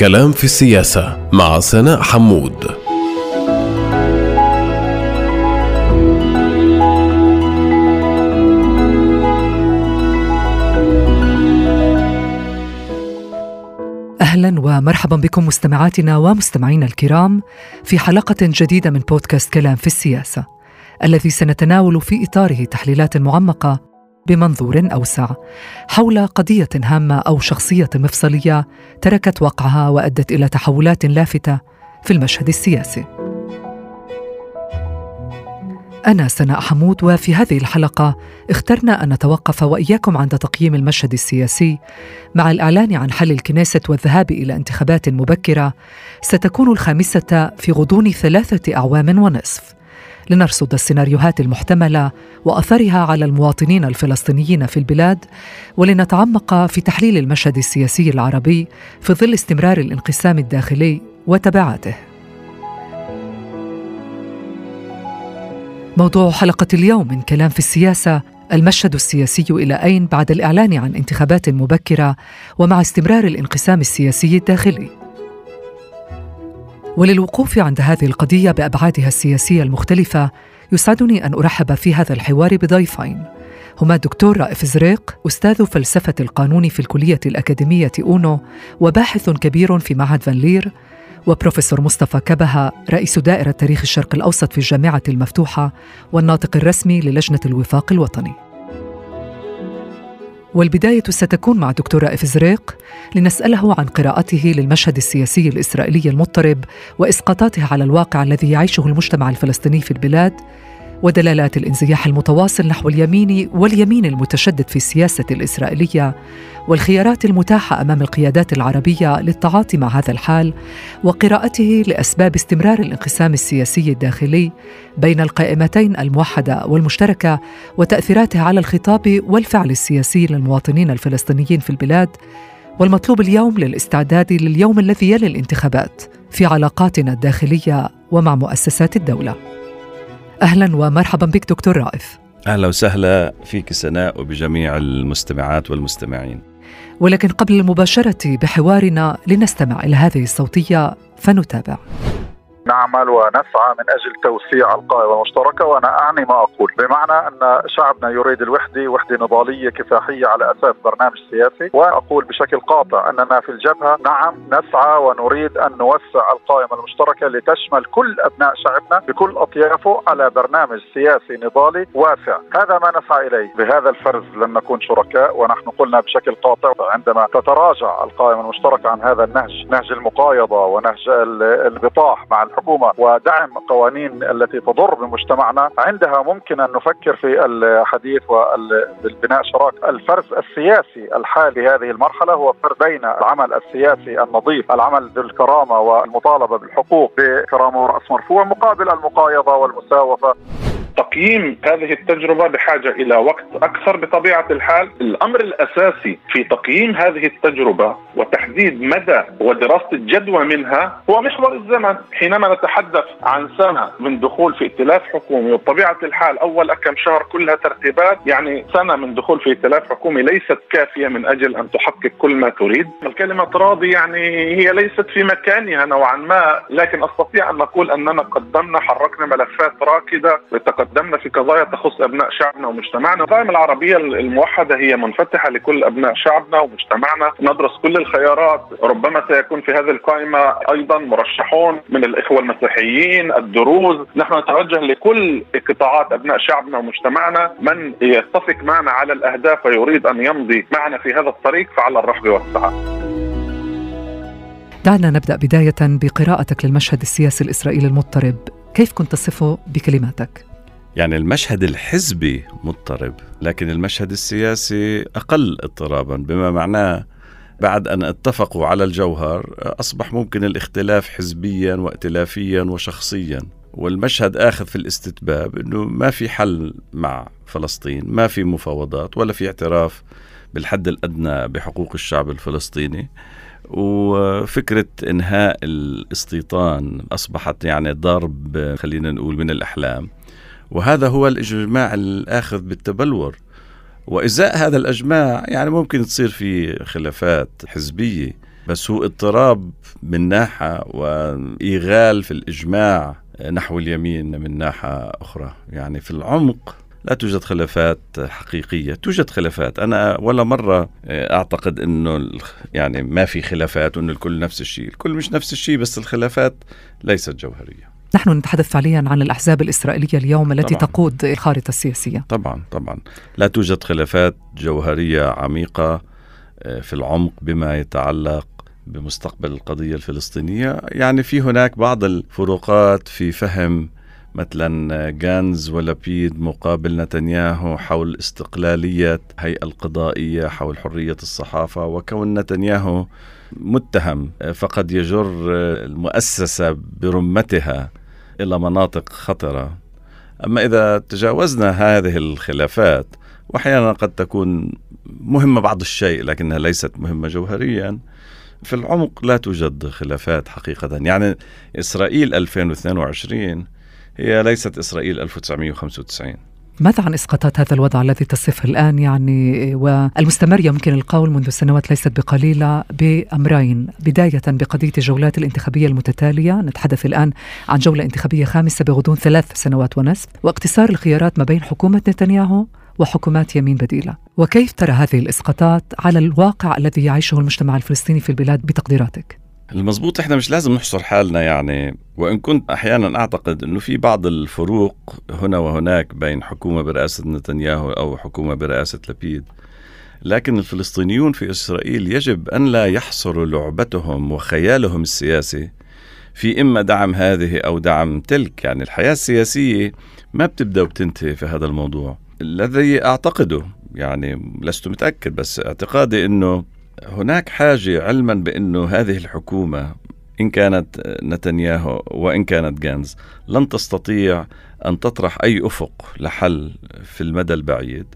كلام في السياسة مع سناء حمود. أهلا ومرحبا بكم مستمعاتنا ومستمعينا الكرام في حلقة جديدة من بودكاست كلام في السياسة الذي سنتناول في إطاره تحليلات معمقة بمنظور أوسع. حول قضية هامة أو شخصية مفصلية تركت وقعها وأدت إلى تحولات لافتة في المشهد السياسي. أنا سناء حمود وفي هذه الحلقة اخترنا أن نتوقف وإياكم عند تقييم المشهد السياسي. مع الإعلان عن حل الكنيسة والذهاب إلى انتخابات مبكرة ستكون الخامسة في غضون ثلاثة أعوام ونصف. لنرصد السيناريوهات المحتملة وأثرها على المواطنين الفلسطينيين في البلاد ولنتعمق في تحليل المشهد السياسي العربي في ظل استمرار الانقسام الداخلي وتبعاته. موضوع حلقة اليوم من كلام في السياسة المشهد السياسي إلى أين بعد الإعلان عن انتخابات مبكرة ومع استمرار الانقسام السياسي الداخلي. وللوقوف عند هذه القضية بأبعادها السياسية المختلفة يسعدني أن أرحب في هذا الحوار بضيفين. هما الدكتور رائف زريق أستاذ فلسفة القانون في الكلية الأكاديمية أونو وباحث كبير في معهد فان لير وبروفيسور مصطفى كبهة رئيس دائرة تاريخ الشرق الأوسط في الجامعة المفتوحة والناطق الرسمي للجنة الوفاق الوطني. والبداية ستكون مع دكتور رائف زريق لنسأله عن قراءته للمشهد السياسي الإسرائيلي المضطرب وإسقاطاته على الواقع الذي يعيشه المجتمع الفلسطيني في البلاد ودلالات الانزياح المتواصل نحو اليمين واليمين المتشدد في السياسة الإسرائيلية والخيارات المتاحة أمام القيادات العربية للتعاطي مع هذا الحال وقراءته لأسباب استمرار الانقسام السياسي الداخلي بين القائمتين الموحدة والمشتركة وتأثيراته على الخطاب والفعل السياسي للمواطنين الفلسطينيين في البلاد والمطلوب اليوم للاستعداد لليوم الذي يلي الانتخابات في علاقاتنا الداخلية ومع مؤسسات الدولة. أهلا ومرحبا بك دكتور رائف. أهلا وسهلا فيك سناء وبجميع المستمعات والمستمعين. ولكن قبل المباشرة بحوارنا لنستمع إلى هذه الصوتية فنتابع. نعمل ونسعى من أجل توسيع القائمه المشتركة وأنا أعني ما أقول. بمعنى أن شعبنا يريد الوحدة وحدة نضالية كفاحية على أساس برنامج سياسي. وأقول بشكل قاطع أننا في الجبهة نعم نسعى ونريد أن نوسع القائمه المشتركة لتشمل كل أبناء شعبنا بكل أطيافه على برنامج سياسي نضالي واسع. هذا ما نسعى إليه. بهذا الفرز لن نكون شركاء ونحن قلنا بشكل قاطع عندما تتراجع القائمه المشتركة عن هذا النهج نهج المقايضة ونهج البطاح مع الحكومة ودعم قوانين التي تضر بمجتمعنا. عندها ممكن أن نفكر في الحديث بالبناء شراك. الفرز السياسي الحالي هذه المرحلة هو فرز بين العمل السياسي النظيف العمل بالكرامة والمطالبة بالحقوق بكرامة وراس مرفوع مقابل المقايضة والمساوفة. تقييم هذه التجربة بحاجة إلى وقت أكثر بطبيعة الحال، الأمر الأساسي في تقييم هذه التجربة وتحديد مدى ودراسة الجدوى منها هو محور الزمن، حينما نتحدث عن سنة من دخول في ائتلاف حكومي وبطبيعة الحال أول كم شهر كلها ترتيبات، يعني سنة من دخول في ائتلاف حكومي ليست كافية من أجل أن تحقق كل ما تريد، الكلمة راضي يعني هي ليست في مكانها نوعا ما، لكن أستطيع أن نقول أننا قدمنا حركنا ملفات راكدة تقدمنا في قضايا تخص أبناء شعبنا ومجتمعنا، القائمة العربية الموحدة هي منفتحة لكل أبناء شعبنا ومجتمعنا، ندرس كل الخيارات، ربما سيكون في هذه القائمة أيضا مرشحون من الإخوة المسيحيين، الدروز، نحن نتوجه لكل قطاعات أبناء شعبنا ومجتمعنا، من يتفق معنا على الأهداف ويريد أن يمضي معنا في هذا الطريق فعلى الرحب والسعه. دعنا نبدأ بداية بقراءتك للمشهد السياسي الإسرائيلي المضطرب، كيف كنت تصفه بكلماتك؟ يعني المشهد الحزبي مضطرب لكن المشهد السياسي أقل اضطرابا بما معناه بعد أن اتفقوا على الجوهر أصبح ممكن الاختلاف حزبيا وائتلافيا وشخصيا. والمشهد آخذ في الاستتباب أنه ما في حل مع فلسطين ما في مفاوضات ولا في اعتراف بالحد الأدنى بحقوق الشعب الفلسطيني. وفكرة إنهاء الاستيطان أصبحت يعني ضرب خلينا نقول من الأحلام. وهذا هو الإجماع الآخذ بالتبلور. وإزاء هذا الإجماع يعني ممكن تصير في خلافات حزبية بس هو اضطراب من ناحية وإيغال في الإجماع نحو اليمين من ناحية أخرى. يعني في العمق لا توجد خلافات حقيقية. توجد خلافات. أنا ولا مرة أعتقد أنه يعني ما في خلافات وأنه الكل نفس الشيء. الكل مش نفس الشيء بس الخلافات ليست جوهرية. نحن نتحدث فعليا عن الأحزاب الإسرائيلية اليوم التي طبعا. تقود الخارطة السياسية. طبعا طبعا. لا توجد خلافات جوهرية عميقة آه، في العمق بما يتعلق بمستقبل القضية الفلسطينية. يعني في هناك بعض الفروقات في فهم مثلا جانز ولبيد مقابل نتنياهو حول استقلالية هيئة القضائية حول حرية الصحافة وكون نتنياهو متهم فقد يجر المؤسسة برمتها إلى مناطق خطرة. أما إذا تجاوزنا هذه الخلافات وأحيانا قد تكون مهمة بعض الشيء لكنها ليست مهمة جوهريا في العمق لا توجد خلافات حقيقة. يعني إسرائيل 2022 هي ليست إسرائيل 1995 ماذا عن إسقاطات هذا الوضع الذي تصفه الآن يعني والمستمر يمكن القول منذ سنوات ليست بقليلة بأمرين، بداية بقضية الجولات الانتخابية المتتالية، نتحدث الآن عن جولة انتخابية خامسة بغضون ثلاث سنوات ونصف، واقتصار الخيارات ما بين حكومة نتنياهو وحكومات يمين بديلة. وكيف ترى هذه الإسقاطات على الواقع الذي يعيشه المجتمع الفلسطيني في البلاد بتقديراتك؟ المزبوط إحنا مش لازم نحصر حالنا يعني. وإن كنت أحيانا أعتقد إنه في بعض الفروق هنا وهناك بين حكومة برئاسة نتنياهو أو حكومة برئاسة لبيد لكن الفلسطينيون في إسرائيل يجب أن لا يحصروا لعبتهم وخيالهم السياسي في إما دعم هذه أو دعم تلك. يعني الحياة السياسية ما بتبدأ وبتنتهي في هذا الموضوع. الذي أعتقده يعني لست متأكد بس اعتقادي إنه هناك حاجة علما بأنه هذه الحكومة إن كانت نتنياهو وإن كانت جانز لن تستطيع أن تطرح أي أفق لحل في المدى البعيد.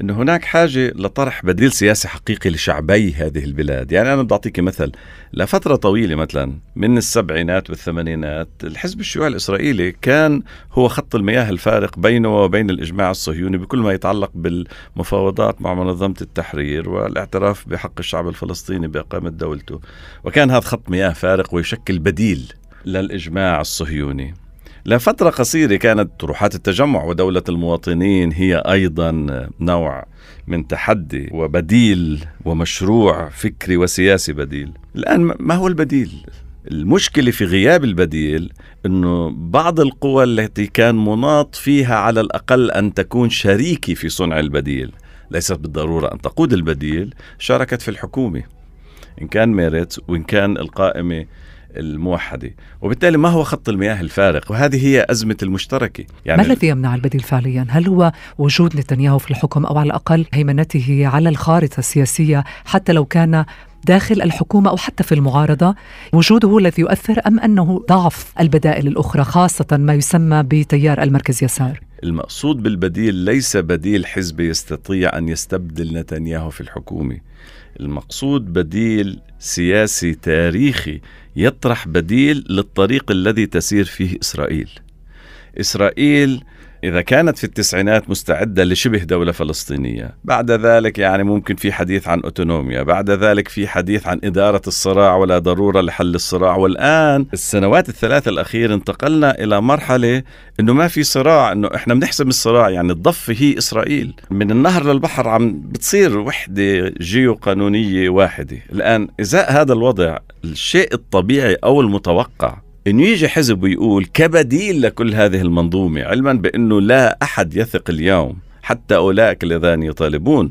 أن هناك حاجة لطرح بديل سياسي حقيقي لشعبي هذه البلاد. يعني أنا بدي أعطيك مثل. لفترة طويلة مثلا من السبعينات والثمانينات الحزب الشيوعي الإسرائيلي كان هو خط المياه الفارق بينه وبين الإجماع الصهيوني بكل ما يتعلق بالمفاوضات مع منظمة التحرير والاعتراف بحق الشعب الفلسطيني بإقامة دولته. وكان هذا خط مياه فارق ويشكل بديل للإجماع الصهيوني. لفترة قصيرة كانت طروحات التجمع ودولة المواطنين هي أيضا نوع من تحدي وبديل ومشروع فكري وسياسي بديل. الآن ما هو البديل؟ المشكلة في غياب البديل أنه بعض القوى التي كان مناط فيها على الأقل أن تكون شريكي في صنع البديل. ليست بالضرورة أن تقود البديل شاركت في الحكومة. إن كان ميرت وإن كان القائمة الموحدة. وبالتالي ما هو خط المياه الفارق؟ وهذه هي أزمة المشتركة. يعني ما الذي يمنع البديل فعليا؟ هل هو وجود نتنياهو في الحكم أو على الأقل هيمنته على الخارطة السياسية حتى لو كان داخل الحكومة أو حتى في المعارضة؟ وجوده الذي يؤثر أم أنه ضعف البدائل الأخرى خاصة ما يسمى بتيار المركز يسار؟ المقصود بالبديل ليس بديل حزب يستطيع أن يستبدل نتنياهو في الحكومة. المقصود بديل سياسي تاريخي يطرح بديل للطريق الذي تسير فيه إسرائيل. إسرائيل إذا كانت في التسعينات مستعدة لشبه دولة فلسطينية بعد ذلك يعني ممكن في حديث عن أوتونوميا بعد ذلك في حديث عن إدارة الصراع ولا ضرورة لحل الصراع. والآن السنوات الثلاث الأخيرة انتقلنا إلى مرحلة أنه ما في صراع أنه إحنا بنحسم الصراع يعني الضفة هي إسرائيل. من النهر للبحر عم بتصير وحدة جيو قانونية واحدة. الآن إزاء هذا الوضع الشيء الطبيعي أو المتوقع إنه يجي حزب ويقول كبديل لكل هذه المنظومة علما بإنه لا أحد يثق اليوم حتى أولئك الذين يطالبون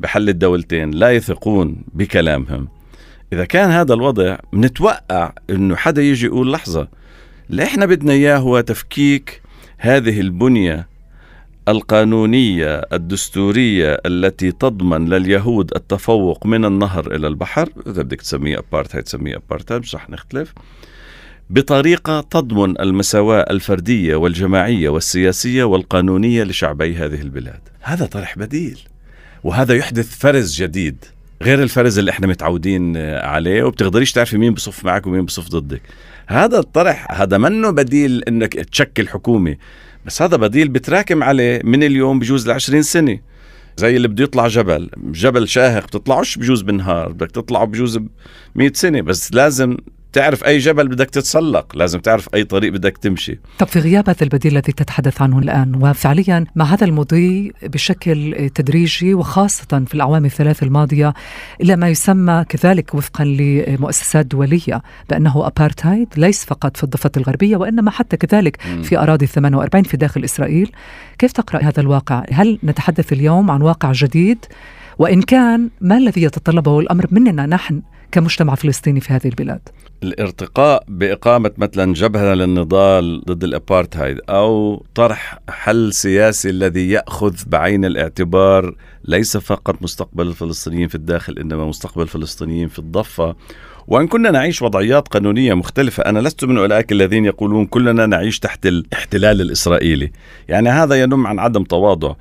بحل الدولتين لا يثقون بكلامهم. إذا كان هذا الوضع بنتوقع إنه حدا يجي يقول لحظة اللي إحنا بدنا إياه هو تفكيك هذه البنية القانونية الدستورية التي تضمن لليهود التفوق من النهر إلى البحر؟ إذا بدك تسميه ابارتهايد تسميه ابارتهايد مش رح نختلف. بطريقة تضمن المساواة الفردية والجماعية والسياسية والقانونية لشعبي هذه البلاد. هذا طرح بديل وهذا يحدث فرز جديد غير الفرز اللي إحنا متعودين عليه وبتقدريش تعرفي مين بصف معك ومين بصف ضدك. هذا الطرح هذا منه بديل إنك تشكل حكومه بس هذا بديل بتراكم عليه من اليوم بجوز ل 20 سنة. زي اللي بده يطلع جبل جبل شاهق بتطلعوش بجوز بنهار بدك تطلعه بجوز ب 100 سنة بس لازم تعرف أي جبل بدك تتسلق لازم تعرف أي طريق بدك تمشي. طب في غياب هذا البديل الذي تتحدث عنه الآن وفعليا مع هذا المضي بشكل تدريجي وخاصة في الأعوام الثلاث الماضية إلى ما يسمى كذلك وفقا لمؤسسات دولية بأنه ابارتايد ليس فقط في الضفة الغربية وإنما حتى كذلك في أراضي 48 في داخل إسرائيل. كيف تقرأ هذا الواقع؟ هل نتحدث اليوم عن واقع جديد؟ وإن كان ما الذي يتطلبه الأمر مننا نحن كمجتمع فلسطيني في هذه البلاد. الارتقاء بإقامة مثلا جبهة للنضال ضد الأبارتهايد أو طرح حل سياسي الذي يأخذ بعين الاعتبار ليس فقط مستقبل الفلسطينيين في الداخل إنما مستقبل الفلسطينيين في الضفة. وإن كنا نعيش وضعيات قانونية مختلفة أنا لست من أولئك الذين يقولون كلنا نعيش تحت الاحتلال الإسرائيلي. يعني هذا ينم عن عدم تواضع.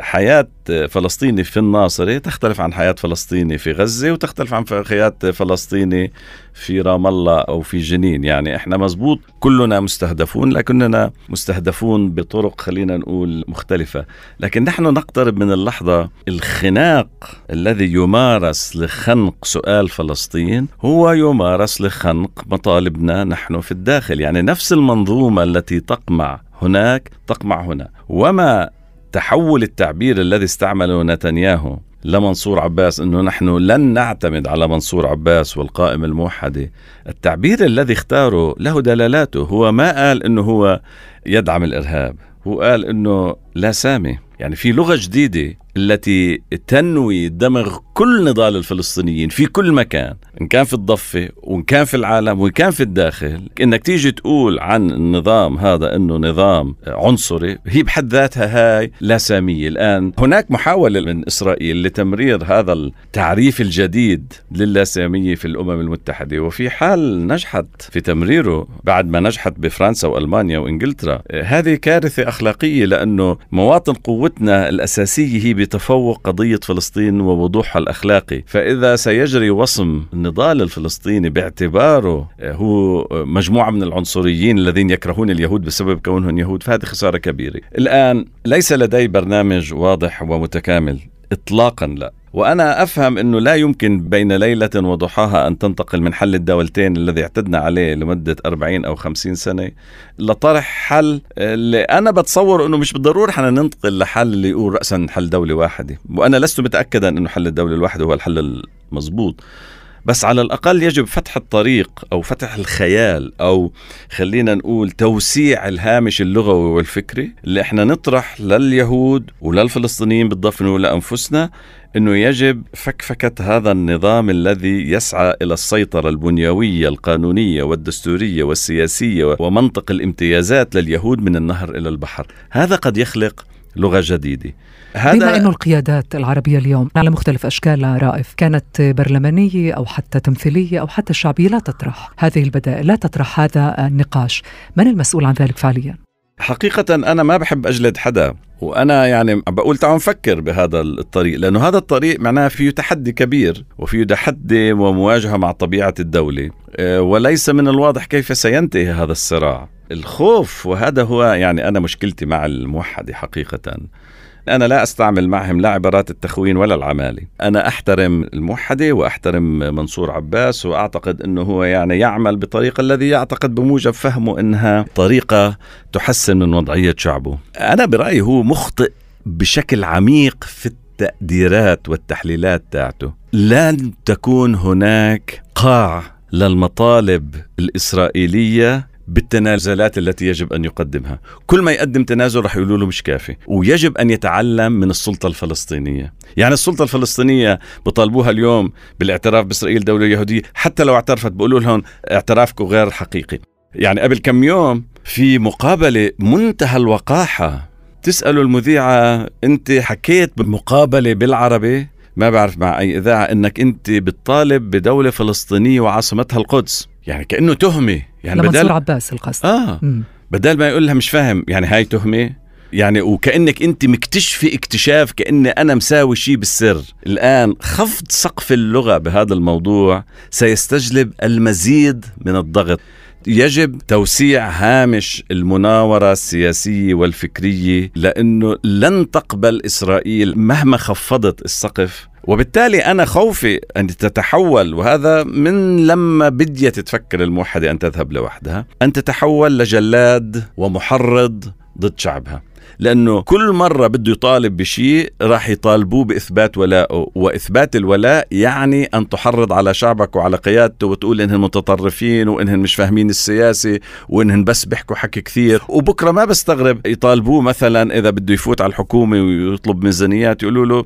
حياة فلسطيني في الناصرة تختلف عن حياة فلسطيني في غزة وتختلف عن حياة فلسطيني في رام الله أو في جنين. يعني إحنا مزبوط كلنا مستهدفون لكننا مستهدفون بطرق خلينا نقول مختلفة. لكن نحن نقترب من اللحظة الخناق الذي يمارس لخنق سؤال فلسطين. هو يمارس لخنق مطالبنا نحن في الداخل. يعني نفس المنظومة التي تقمع هناك تقمع هنا. وما تحول التعبير الذي استعمله نتنياهو لمنصور عباس إنه نحن لن نعتمد على منصور عباس والقائمه الموحدة، التعبير الذي اختاره له دلالاته، هو ما قال إنه هو يدعم الإرهاب، هو قال إنه لا سامي، يعني في لغة جديدة التي تنوي دمغ كل نضال الفلسطينيين في كل مكان إن كان في الضفة وإن كان في العالم وإن كان في الداخل. إنك تيجي تقول عن النظام هذا إنه نظام عنصري هي بحد ذاتها هاي لا سامية. الآن هناك محاولة من إسرائيل لتمرير هذا التعريف الجديد للاسامية في الأمم المتحدة وفي حال نجحت في تمريره بعد ما نجحت بفرنسا وألمانيا وإنجلترا هذه كارثة أخلاقية لأنه مواطن قوتنا الأساسية هي بتفوق قضية فلسطين ووضوحها الأخلاقي فإذا سيجري وصم النضال الفلسطيني باعتباره هو مجموعة من العنصريين الذين يكرهون اليهود بسبب كونهم يهود فهذه خسارة كبيرة. الآن ليس لدي برنامج واضح ومتكامل إطلاقا لا. وأنا أفهم أنه لا يمكن بين ليلة وضحاها أن تنتقل من حل الدولتين الذي اعتدنا عليه لمدة 40 أو 50 سنة لطرح حل اللي أنا بتصور أنه مش بالضرورة حنا ننتقل لحل اللي يقول رأسا حل دولة واحدة. وأنا لست متأكدا أنه حل الدولة الواحدة هو الحل المضبوط بس على الأقل يجب فتح الطريق أو فتح الخيال أو خلينا نقول توسيع الهامش اللغوي والفكري اللي إحنا نطرح لليهود وللفلسطينيين بالضفة ولأنفسنا أنه يجب فكفكة هذا النظام الذي يسعى إلى السيطرة البنيوية القانونية والدستورية والسياسية ومنطق الامتيازات لليهود من النهر إلى البحر. هذا قد يخلق لغة جديدة. هذا بما أنه القيادات العربية اليوم على مختلف أشكالها رائف كانت برلمانية أو حتى تمثيلية أو حتى شعبية لا تطرح هذه البدائل لا تطرح هذا النقاش. من المسؤول عن ذلك فعليا؟ حقيقة أنا ما بحب أجلد حدا وأنا يعني بقول تعالوا نفكر بهذا الطريق لأنه هذا الطريق معناه فيه تحدي كبير وفيه تحدي ومواجهة مع طبيعة الدولة. آه، وليس من الواضح كيف سينتهي هذا الصراع. الخوف وهذا هو يعني أنا مشكلتي مع الموحدة حقيقة. أنا لا أستعمل معهم لا عبارات التخوين ولا العمالة أنا أحترم الموحدة وأحترم منصور عباس وأعتقد أنه هو يعني يعمل بطريقة الذي يعتقد بموجب فهمه أنها طريقة تحسن من وضعية شعبه. أنا برأيي هو مخطئ بشكل عميق في التقديرات والتحليلات تاعته. لن تكون هناك قاع للمطالب الإسرائيلية بالتنازلات التي يجب أن يقدمها، كل ما يقدم تنازل رح يقولوا له مش كافي، ويجب أن يتعلم من السلطة الفلسطينية، يعني السلطة الفلسطينية بطالبوها اليوم بالاعتراف بإسرائيل دولة يهودية، حتى لو اعترفت بيقولوا لهم اعترافكم غير حقيقي. يعني قبل كم يوم في مقابلة منتهى الوقاحة تسألوا المذيعة أنت حكيت بمقابلة بالعربي؟ ما بعرف مع أي إذاعة إنك أنت بتطالب بدولة فلسطينية وعاصمتها القدس. يعني كأنه تهمة. يعني بدل عباس القصد. آه. مم. بدل ما يقول لها مش فاهم يعني هاي تهمة. يعني وكأنك أنت مكتشفة اكتشاف كأني أنا مساوي شيء بالسر. الآن خفض سقف اللغة بهذا الموضوع سيستجلب المزيد من الضغط. يجب توسيع هامش المناورة السياسية والفكرية لأنه لن تقبل إسرائيل مهما خفضت السقف. وبالتالي أنا خوفي أن تتحول وهذا من لما بديت تفكر الموحدة أن تذهب لوحدها أن تتحول لجلاد ومحرض ضد شعبها. لأنه كل مرة بده يطالب بشيء راح يطالبوه بإثبات ولائه وإثبات الولاء يعني أن تحرض على شعبك وعلى قيادته وتقول انهم متطرفين وانهم مش فاهمين السياسة وانهم بس بيحكوا حكي كثير. وبكرة ما بستغرب يطالبوه مثلا إذا بده يفوت على الحكومة ويطلب ميزانيات يقولوا له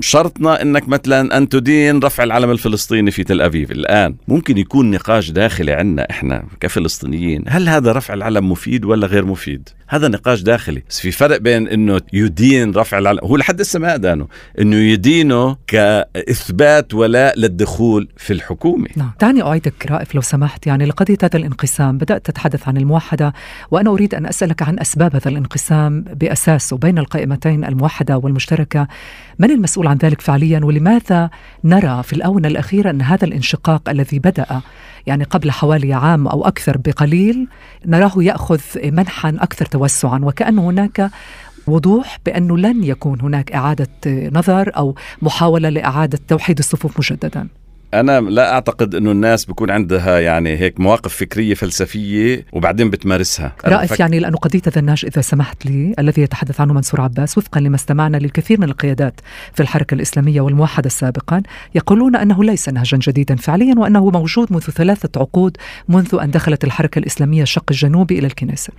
شرطنا إنك مثلا أن تدين رفع العلم الفلسطيني في تل ابيب الآن ممكن يكون نقاش داخلي عندنا إحنا كفلسطينيين. هل هذا رفع العلم مفيد ولا غير مفيد؟ هذا نقاش داخلي. بس في فرق بين إنه يدين رفع العلم هو لحد هسه ما أدانه. إنه يدينه كإثبات ولاء للدخول في الحكومة. نعم. دعني أعيدك رائف لو سمحت. يعني لقضيه هذا الانقسام بدأت تتحدث عن الموحدة وأنا أريد أن أسألك عن أسباب هذا الانقسام بأساسه بين القائمتين الموحدة والمشتركة. من المسؤول عن ذلك فعليا؟ ولماذا نرى في الآونة الأخيرة أن هذا الانشقاق الذي بدأ يعني قبل حوالي عام أو أكثر بقليل نراه يأخذ منحا أكثر توسعا وكأن هناك وضوح بانه لن يكون هناك إعادة نظر أو محاولة لإعادة توحيد الصفوف مجددا. أنا لا أعتقد انه الناس بيكون عندها يعني هيك مواقف فكرية فلسفية وبعدين بتمارسها. رائف فك... يعني لأنه قضية الذناج إذا سمحت لي الذي يتحدث عنه منصور عباس وفقا لما استمعنا للكثير من القيادات في الحركة الإسلامية والموحدة سابقا يقولون أنه ليس نهجا جديدا فعليا وأنه موجود منذ ثلاثة عقود منذ أن دخلت الحركة الإسلامية الشق الجنوبي إلى الكنيسة.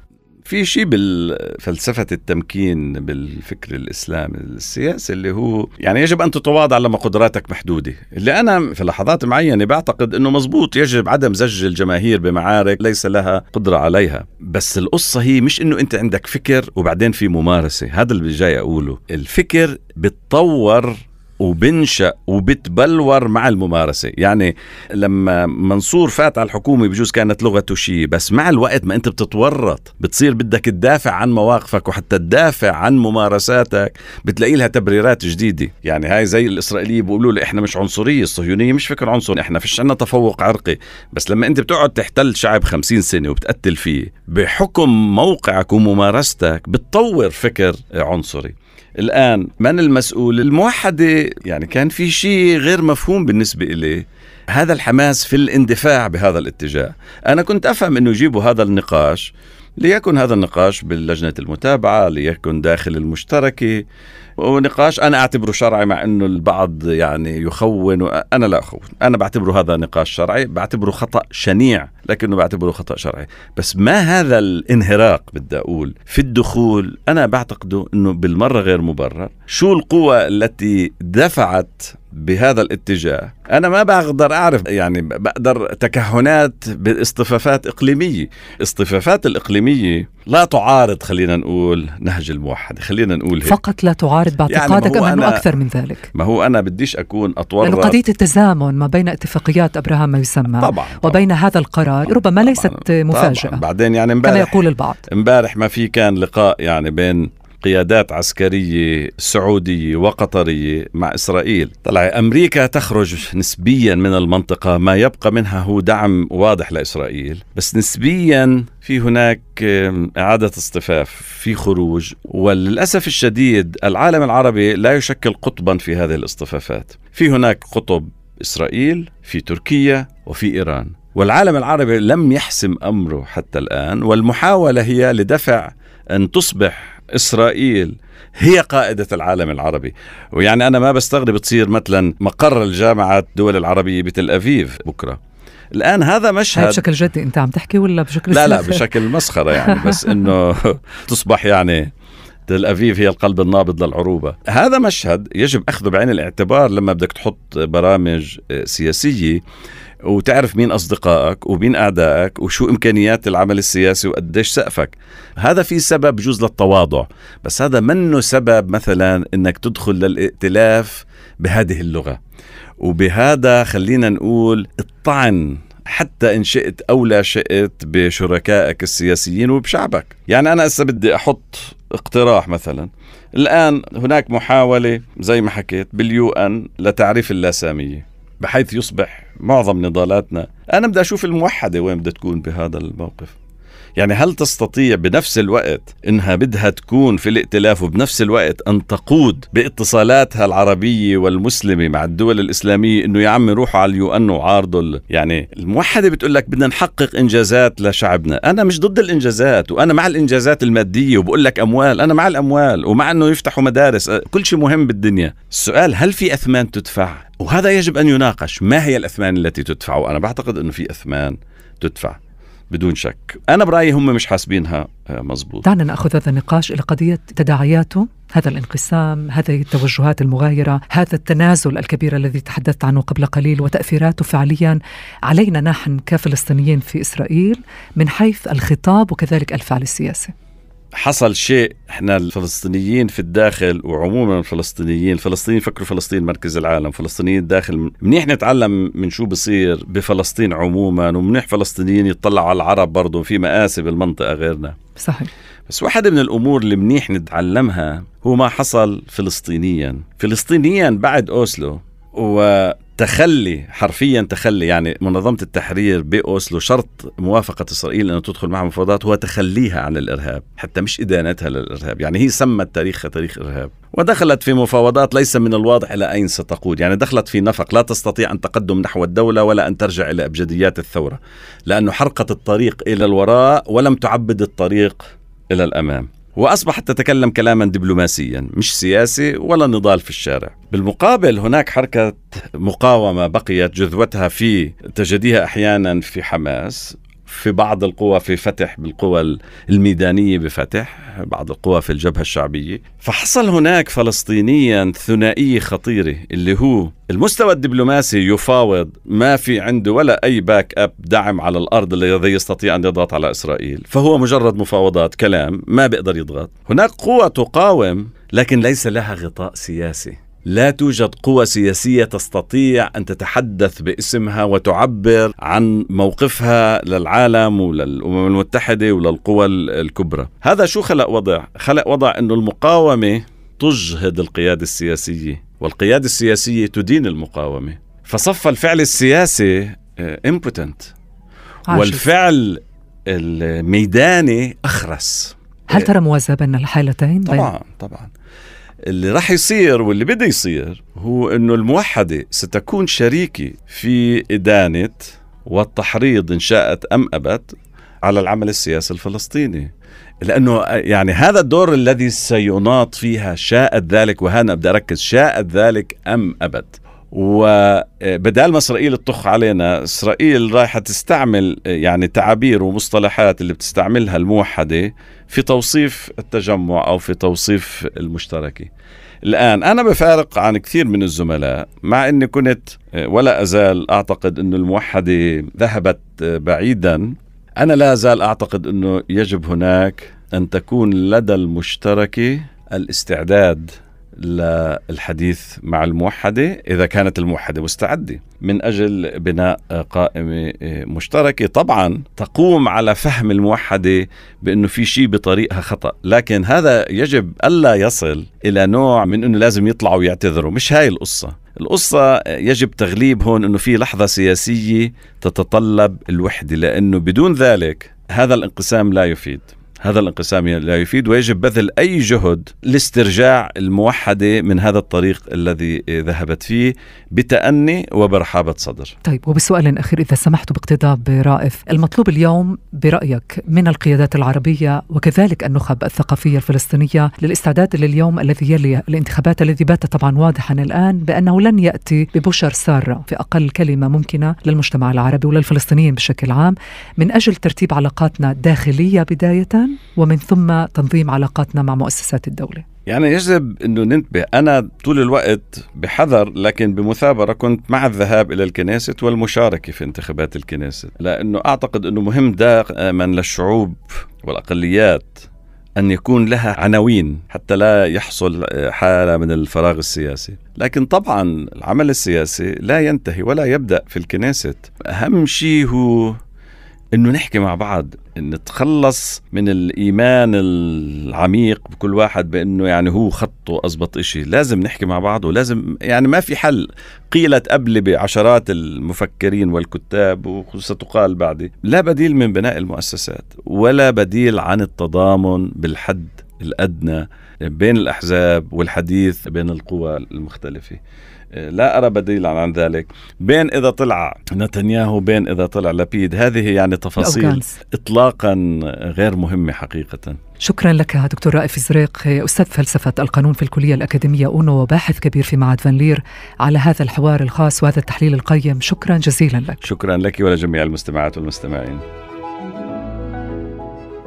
في شيء بالفلسفة التمكين بالفكر الإسلامي السياسي اللي هو يعني يجب أن تتواضع لما قدراتك محدودة. اللي أنا في لحظات معينة بعتقد أنه مزبوط يجب عدم زج الجماهير بمعارك ليس لها قدرة عليها. بس القصة هي مش أنه أنت عندك فكر وبعدين في ممارسة. هذا اللي جاي أقوله. الفكر بتطور وبنشأ وبتبلور مع الممارسة. يعني لما منصور فات على الحكومة بجوز كانت لغته شيء بس مع الوقت ما أنت بتتورط بتصير بدك تدافع عن مواقفك وحتى تدافع عن ممارساتك بتلاقي لها تبريرات جديدة. يعني هاي زي الإسرائيلية بيقولوا لي إحنا مش عنصرية الصهيونية مش فكر عنصري إحنا فيش عنا تفوق عرقي. بس لما أنت بتقعد تحتل شعب خمسين سنة وبتقتل فيه بحكم موقعك وممارستك بتطور فكر عنصري. الآن من المسؤول؟ الموحدة. يعني كان في شيء غير مفهوم بالنسبة إليه هذا الحماس في الاندفاع بهذا الاتجاه. أنا كنت أفهم أنه يجيبوا هذا النقاش. ليكن هذا النقاش باللجنة المتابعة ليكن داخل المشتركة ونقاش أنا أعتبره شرعي مع أنه البعض يعني يخون. أنا لا أخون. أنا بعتبره هذا نقاش شرعي بعتبره خطأ شنيع لكنه بعتبره خطأ شرعي. بس ما هذا الانهراق بدي أقول في الدخول؟ أنا بعتقده أنه بالمرة غير مبرر. شو القوى التي دفعت بهذا الاتجاه. أنا ما بقدر أعرف يعني بقدر تكهنات باصطفافات إقليمية. الاصطفافات الإقليمية لا تعارض خلينا نقول نهج الموحد خلينا نقول هيك. فقط لا تعارض باعتقادك يعني أم أنه أكثر من ذلك؟ ما هو أنا بديش أكون أطور لأنه قضية التزامن ما بين اتفاقيات أبراهام ما يسمى طبعا, طبعا. وبين هذا القرار ربما طبعا ليست مفاجأة. طبعا بعدين يعني كما يقول البعض. امبارح ما في كان لقاء يعني بين قيادات عسكرية سعودية وقطرية مع إسرائيل. طلع أمريكا تخرج نسبيا من المنطقة ما يبقى منها هو دعم واضح لإسرائيل. بس نسبيا في هناك إعادة اصطفاف في خروج. وللأسف الشديد العالم العربي لا يشكل قطبا في هذه الاصطفافات. في هناك قطب إسرائيل في تركيا وفي إيران. والعالم العربي لم يحسم أمره حتى الآن والمحاولة هي لدفع أن تصبح إسرائيل. هي قائدة العالم العربي. ويعني أنا ما بستغرب تصير مثلا مقر الجامعة الدول العربية بتل أفيف بكرة. الآن هذا مشهد بشكل جدي أنت عم تحكي ولا بشكل لا لا بشكل مسخرة يعني بس إنه تصبح يعني تل أفيف هي القلب النابض للعروبة. هذا مشهد يجب أخذه بعين الاعتبار لما بدك تحط برامج سياسية وتعرف مين أصدقائك ومين أعدائك وشو إمكانيات العمل السياسي وقديش سقفك. هذا في سبب جزء للتواضع بس هذا منه سبب مثلا أنك تدخل للائتلاف بهذه اللغة. وبهذا خلينا نقول الطعن حتى إن شئت أو لا شئت بشركائك السياسيين وبشعبك. يعني أنا هسه بدي أحط اقتراح مثلا. الآن هناك محاولة زي ما حكيت بال UN لتعريف اللاسامية. بحيث يصبح معظم نضالاتنا. أنا بدي أشوف الموحدة وين بدها تكون بهذا الموقف. يعني هل تستطيع بنفس الوقت إنها بدها تكون في الائتلاف وبنفس الوقت أن تقود باتصالاتها العربية والمسلمة مع الدول الإسلامية إنه يا عمي روحوا على ال UN وعارضوا يعني الموحدة بتقول لك بدنا نحقق إنجازات لشعبنا، أنا مش ضد الإنجازات وأنا مع الإنجازات المادية وبقول لك أموال، أنا مع الأموال ومع إنه يفتحوا مدارس، كل شيء مهم بالدنيا، السؤال هل في أثمان تدفع؟ وهذا يجب أن يناقش، ما هي الأثمان التي تدفع؟ وأنا بعتقد إنه في أثمان تدفع. بدون شك. أنا برأيي هم مش حاسبينها آه، مزبوط. دعنا نأخذ هذا النقاش إلى قضية تداعياته هذا الانقسام هذه التوجهات المغايرة هذا التنازل الكبير الذي تحدثت عنه قبل قليل وتأثيراته فعليا علينا نحن كفلسطينيين في إسرائيل من حيث الخطاب وكذلك الفعل السياسي. حصل شيء إحنا الفلسطينيين في الداخل وعموما الفلسطينيين الفلسطينيين فكروا فلسطين مركز العالم فلسطينيين الداخل منيح نتعلم من شو بصير بفلسطين عموما ومنيح فلسطينيين يطلعوا على العرب برضه في مآسي بالمنطقة غيرنا. صحيح. بس واحدة من الأمور اللي منيح نتعلمها هو ما حصل فلسطينيا. فلسطينيا بعد أوسلو وتخلي حرفيا تخلي يعني منظمة التحرير بأوسلو شرط موافقة إسرائيل أن تدخل معها مفاوضات هو تخليها عن الإرهاب حتى مش إدانتها للإرهاب يعني هي سمت تاريخها تاريخ إرهاب. ودخلت في مفاوضات ليس من الواضح إلى أين ستقود يعني دخلت في نفق لا تستطيع أن تقدم نحو الدولة ولا أن ترجع إلى أبجديات الثورة لأنه حرقت الطريق إلى الوراء ولم تعبد الطريق إلى الأمام. واصبحت تتكلم كلاما دبلوماسيا مش سياسي ولا نضال في الشارع. بالمقابل هناك حركة مقاومة بقيت جذوتها في تجديها أحيانا في حماس. في بعض القوى في فتح بالقوى الميدانية بفتح بعض القوى في الجبهة الشعبية. فحصل هناك فلسطينيا ثنائية خطيرة اللي هو المستوى الدبلوماسي يفاوض ما في عنده ولا أي باك أب دعم على الأرض الذي يستطيع أن يضغط على إسرائيل. فهو مجرد مفاوضات كلام ما بيقدر يضغط. هناك قوة تقاوم لكن ليس لها غطاء سياسي. لا توجد قوى سياسية تستطيع أن تتحدث باسمها وتعبر عن موقفها للعالم وللأمم المتحدة وللقوى الكبرى. هذا شو خلق وضع؟ خلق وضع أن المقاومة تجهد القيادة السياسية والقيادة السياسية تدين المقاومة. فصف الفعل السياسي امبوتنت آه، والفعل الميداني أخرس. هل ترى موازنة بين الحالتين؟ طبعا طبعا. اللي راح يصير واللي بده يصير هو إنه الموحدة ستكون شريكة في إدانة والتحريض إن شاءت أم أبت على العمل السياسي الفلسطيني. لأنه يعني هذا الدور الذي سيناط فيها شاءت ذلك وهنا بدي أركز شاءت ذلك أم أبت. وبدال ما إسرائيل تطخ علينا إسرائيل رايحة تستعمل يعني تعابير ومصطلحات اللي بتستعملها الموحدة في توصيف التجمع أو في توصيف المشتركة. الآن أنا بفارق عن كثير من الزملاء مع إني كنت ولا أزال أعتقد إنه الموحدة ذهبت بعيدا. أنا لا أزال أعتقد إنه يجب هناك أن تكون لدى المشتركة الاستعداد للحديث مع الموحدة إذا كانت الموحدة مستعدة. من أجل بناء قائمة مشتركة طبعا تقوم على فهم الموحدة بأنه في شيء بطريقها خطأ. لكن هذا يجب ألا يصل إلى نوع من أنه لازم يطلعوا ويعتذروا. مش هاي القصة. القصة يجب تغليب هون أنه في لحظة سياسية تتطلب الوحدة لأنه بدون ذلك هذا الانقسام لا يفيد. هذا الانقسام لا يفيد ويجب بذل أي جهد لاسترجاع الموحدة من هذا الطريق الذي ذهبت فيه بتأني وبرحابة صدر. طيب وبسؤال أخير إذا سمحت باقتضاب رائف المطلوب اليوم برأيك من القيادات العربية وكذلك النخب الثقافية الفلسطينية للاستعداد لليوم الذي يلي الانتخابات الذي بات طبعا واضحا الآن بأنه لن يأتي ببشر سارة في أقل كلمة ممكنة للمجتمع العربي وللفلسطينيين بشكل عام من أجل ترتيب علاقاتنا داخلية بداية ومن ثم تنظيم علاقاتنا مع مؤسسات الدولة. يعني يجب إنه ننتبه. أنا طول الوقت بحذر لكن بمثابرة كنت مع الذهاب إلى الكنيسة والمشاركة في انتخابات الكنيسة لأنه أعتقد إنه مهم دائما للشعوب والأقليات أن يكون لها عناوين حتى لا يحصل حالة من الفراغ السياسي. لكن طبعا العمل السياسي لا ينتهي ولا يبدأ في الكنيسة أهم شيء هو إنه نحكي مع بعض نتخلص من الإيمان العميق بكل واحد بإنه يعني هو خطه اضبط إشي. لازم نحكي مع بعض ولازم يعني ما في حل. قيلت قبل بعشرات المفكرين والكتاب وستقال بعدي لا بديل من بناء المؤسسات ولا بديل عن التضامن بالحد الأدنى بين الأحزاب والحديث بين القوى المختلفة. لا أرى بديلا عن ذلك. بين إذا طلع نتنياهو بين إذا طلع لبيد هذه يعني تفاصيل الأوغانز. إطلاقا غير مهمة حقيقة. شكرا لك دكتور رائف زريق أستاذ فلسفة القانون في الكلية الأكاديمية أونو وباحث كبير في معهد فان لير على هذا الحوار الخاص وهذا التحليل القيم. شكرا جزيلا لك. شكرا لك ولجميع المستمعات والمستمعين.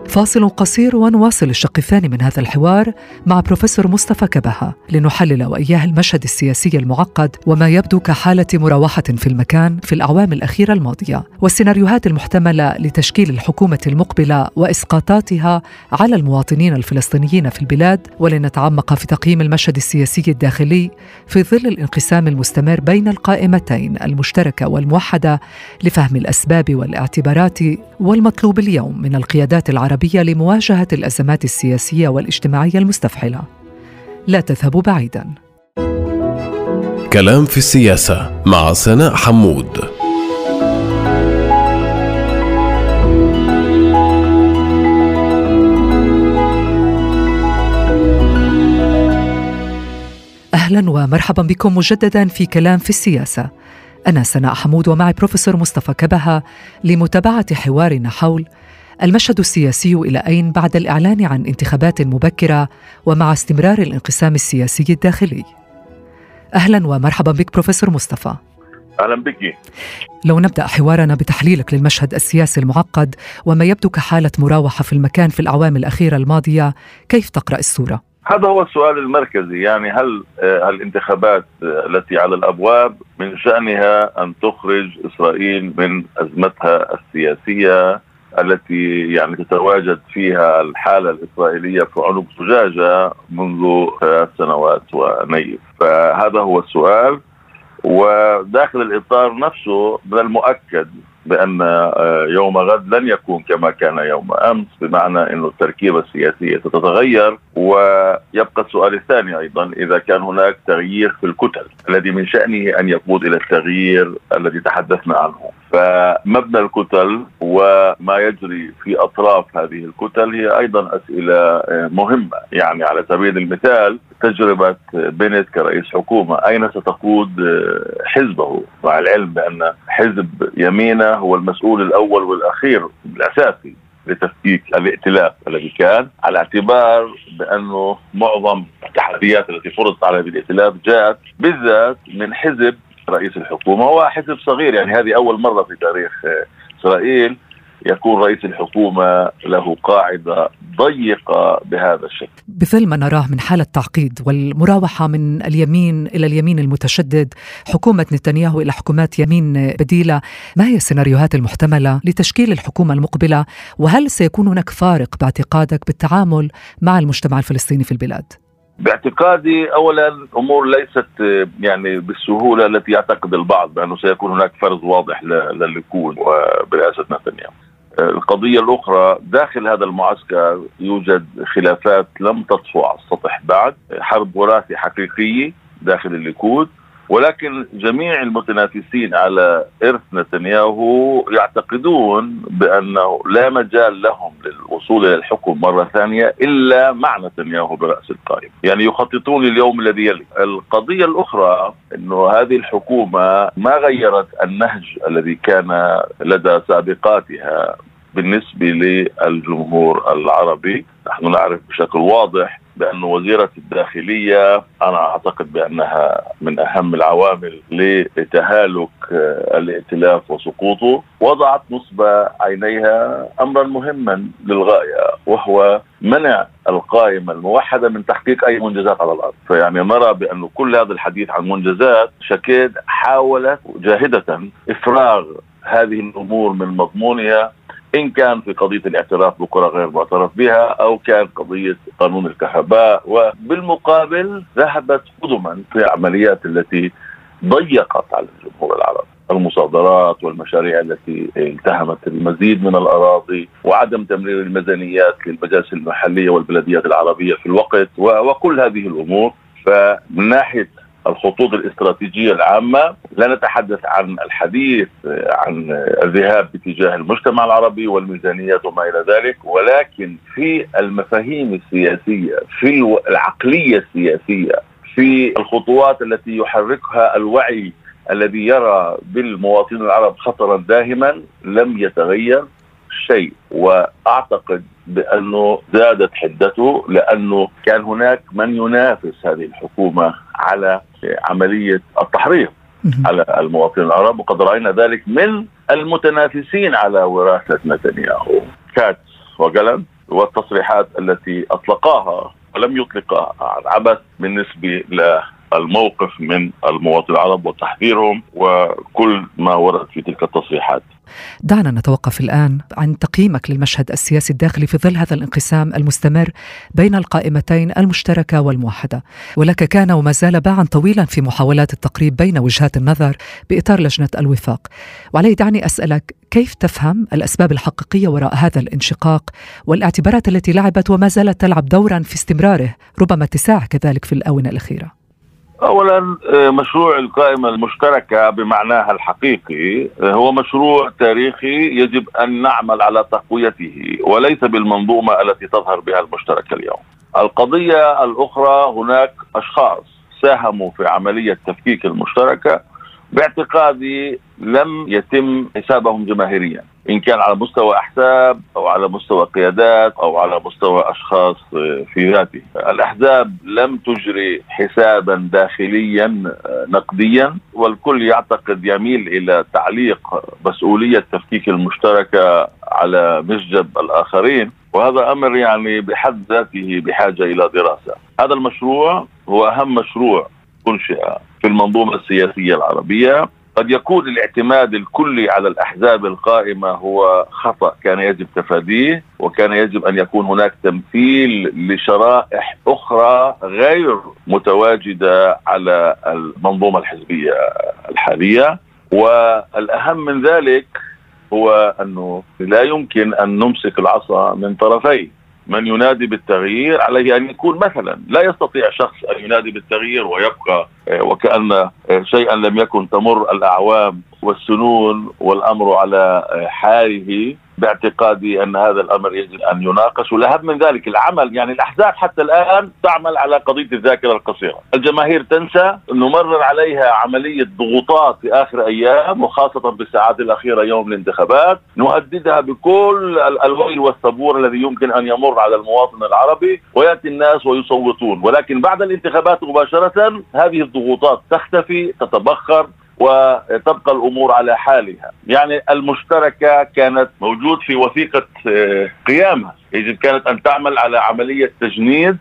فاصل قصير ونواصل الشق الثاني من هذا الحوار مع بروفيسور مصطفى كبهة لنحلل وإياه المشهد السياسي المعقد وما يبدو كحالة مراوحة في المكان في الأعوام الأخيرة الماضية والسيناريوهات المحتملة لتشكيل الحكومة المقبلة وإسقاطاتها على المواطنين الفلسطينيين في البلاد ولنتعمق في تقييم المشهد السياسي الداخلي في ظل الانقسام المستمر بين القائمتين المشتركة والموحدة لفهم الأسباب والاعتبارات والمطلوب اليوم من القيادات العربية العربيه لمواجهة الأزمات السياسية والاجتماعية المستفحلة. لا تذهبوا بعيدا. كلام في السياسة مع سناء حمود. أهلا ومرحبا بكم مجددا في كلام في السياسة. أنا سناء حمود ومعي بروفيسور مصطفى كبهة لمتابعة حوارنا حول المشهد السياسي إلى أين بعد الإعلان عن انتخابات مبكرة ومع استمرار الانقسام السياسي الداخلي؟ أهلا ومرحبا بك بروفيسور مصطفى. أهلا بك. لو نبدأ حوارنا بتحليلك للمشهد السياسي المعقد وما يبدو كحالة مراوحة في المكان في الأعوام الأخيرة الماضية كيف تقرأ الصورة هذا هو السؤال المركزي. يعني هل آه، الانتخابات التي على الأبواب من شأنها أن تخرج إسرائيل من أزمتها السياسية التي يعني تتواجد فيها الحالة الإسرائيلية في عنق زجاجة منذ ثلاث سنوات ونيف. فهذا هو السؤال. وداخل الإطار نفسه من المؤكد بأن آه، يوم غد لن يكون كما كان يوم أمس بمعنى انه التركيبة السياسية ستتغير ويبقى السؤال الثاني أيضا إذا كان هناك تغيير في الكتل الذي من شأنه أن يقود إلى التغيير الذي تحدثنا عنه. فمبنى الكتل وما يجري في أطراف هذه الكتل هي أيضا أسئلة آه، مهمة. يعني على سبيل المثال تجربة بنت كرئيس حكومة أين ستقود آه، حزبه؟ مع العلم بأن حزب يمينه هو المسؤول الأول والأخير الأساسي لتفكيك الائتلاف الذي كان على اعتبار بأنه معظم التحديات التي فرضت على الائتلاف جاءت بالذات من حزب رئيس الحكومة هو حزب صغير يعني هذه أول مرة في تاريخ إسرائيل يكون رئيس الحكومة له قاعدة ضيقة بهذا الشكل. بظل ما نراه من حالة تعقيد والمراوحة من اليمين إلى اليمين المتشدد، حكومة نتنياهو إلى حكومات يمين بديلة، ما هي السيناريوهات المحتملة لتشكيل الحكومة المقبلة؟ وهل سيكون هناك فارق باعتقادك بالتعامل مع المجتمع الفلسطيني في البلاد؟ باعتقادي اولا الأمور ليست يعني بالسهولة التي يعتقد البعض بأنه سيكون هناك فرز واضح لليكون وبرئاسة نتنياهو. القضية الأخرى داخل هذا المعسكر يوجد خلافات لم تطفو على السطح بعد، حرب وراثي حقيقية داخل الليكود ولكن جميع المتنافسين على إرث نتنياهو يعتقدون بأنه لا مجال لهم للوصول إلى الحكم مرة ثانية إلا مع نتنياهو برأس القائمة. يعني يخططون لليوم الذي يلي. القضية الأخرى أنه هذه الحكومة ما غيرت النهج الذي كان لدى سابقاتها بالنسبة للجمهور العربي. نحن نعرف بشكل واضح بأن وزيرة الداخلية أنا أعتقد بأنها من أهم العوامل لتهالك الائتلاف وسقوطه وضعت نصب عينيها أمرا مهما للغاية وهو منع القائمة الموحدة من تحقيق أي منجزات على الأرض. فيعني نرى بأن كل هذا الحديث عن منجزات شكيد حاولت جاهدة إفراغ هذه الأمور من مضمونها إن كان في قضية الاعتراف بقرى غير معترف بها أو كان قضية قانون الكهرباء وبالمقابل ذهبت قدما في العمليات التي ضيقت على الجمهور العربي. المصادرات والمشاريع التي التهمت المزيد من الأراضي وعدم تمرير الميزانيات للمجالس المحلية والبلديات العربية في الوقت وكل هذه الأمور. فمن ناحية الخطوط الاستراتيجية العامة. لا نتحدث عن الحديث عن الذهاب باتجاه المجتمع العربي والميزانيات وما إلى ذلك ولكن في المفاهيم السياسية في العقلية السياسية في الخطوات التي يحركها الوعي الذي يرى بالمواطنين العرب خطرا داهما لم يتغير. شيء وأعتقد بأنه زادت حدته لأنه كان هناك من ينافس هذه الحكومة على عملية التحريض على المواطنين العرب وقد رأينا ذلك من المتنافسين على وراثة نتنياهو. كاتس وجلن والتصريحات التي أطلقاها ولم يطلقها عن عبث بالنسبة الموقف من المواطن العرب وتحذيرهم وكل ما ورد في تلك التصريحات. دعنا نتوقف الآن عن تقييمك للمشهد السياسي الداخلي في ظل هذا الانقسام المستمر بين القائمتين المشتركة والموحدة. ولك كان وما زال باعا طويلا في محاولات التقريب بين وجهات النظر بإطار لجنة الوفاق. وعلي دعني أسألك كيف تفهم الأسباب الحقيقية وراء هذا الانشقاق والاعتبارات التي لعبت وما زالت تلعب دورا في استمراره ربما اتساعه كذلك في الآونة الأخيرة؟ اولا آه، مشروع القائمة المشتركة بمعناها الحقيقي آه، هو مشروع تاريخي يجب أن نعمل على تقويته وليس بالمنظومة التي تظهر بها المشتركة اليوم. القضية الأخرى هناك أشخاص ساهموا في عملية تفكيك المشتركة باعتقادي لم يتم حسابهم جماهيريا إن كان على مستوى أحزاب أو على مستوى قيادات أو على مستوى أشخاص في ذاته. الأحزاب لم تجري حسابا داخليا نقديا والكل يعتقد يميل إلى تعليق مسؤولية تفكيك المشتركة على مسجب الآخرين. وهذا أمر يعني بحد ذاته بحاجة إلى دراسة. هذا المشروع هو أهم مشروع انشئ في المنظومة السياسية العربية. قد يكون الاعتماد الكلي على الأحزاب القائمة هو خطأ كان يجب تفاديه وكان يجب أن يكون هناك تمثيل لشرائح أخرى غير متواجدة على المنظومة الحزبية الحالية. والأهم من ذلك هو أنه لا يمكن أن نمسك العصا من طرفيه من ينادي بالتغيير عليه أن يكون مثلا لا يستطيع شخص أن ينادي بالتغيير ويبقى آه، وكأن آه، شيئا لم يكن تمر الأعوام والسنون والأمر على آه، حاله. باعتقادي أن هذا الأمر يجب أن يناقش والأهم من ذلك العمل. يعني الأحزاب حتى الآن تعمل على قضية الذاكرة القصيرة، الجماهير تنسى نمرر عليها عملية ضغوطات في آخر أيام وخاصة بالساعات الأخيرة يوم الانتخابات، نهددها بكل الويل والثبور الذي يمكن أن يمر على المواطن العربي ويأتي الناس ويصوتون، ولكن بعد الانتخابات مباشرة هذه الضغوطات تختفي تتبخر وتبقى الأمور على حالها، يعني المشتركة كانت موجود في وثيقة آه، قيامها، يجب كانت أن تعمل على عملية تجنيد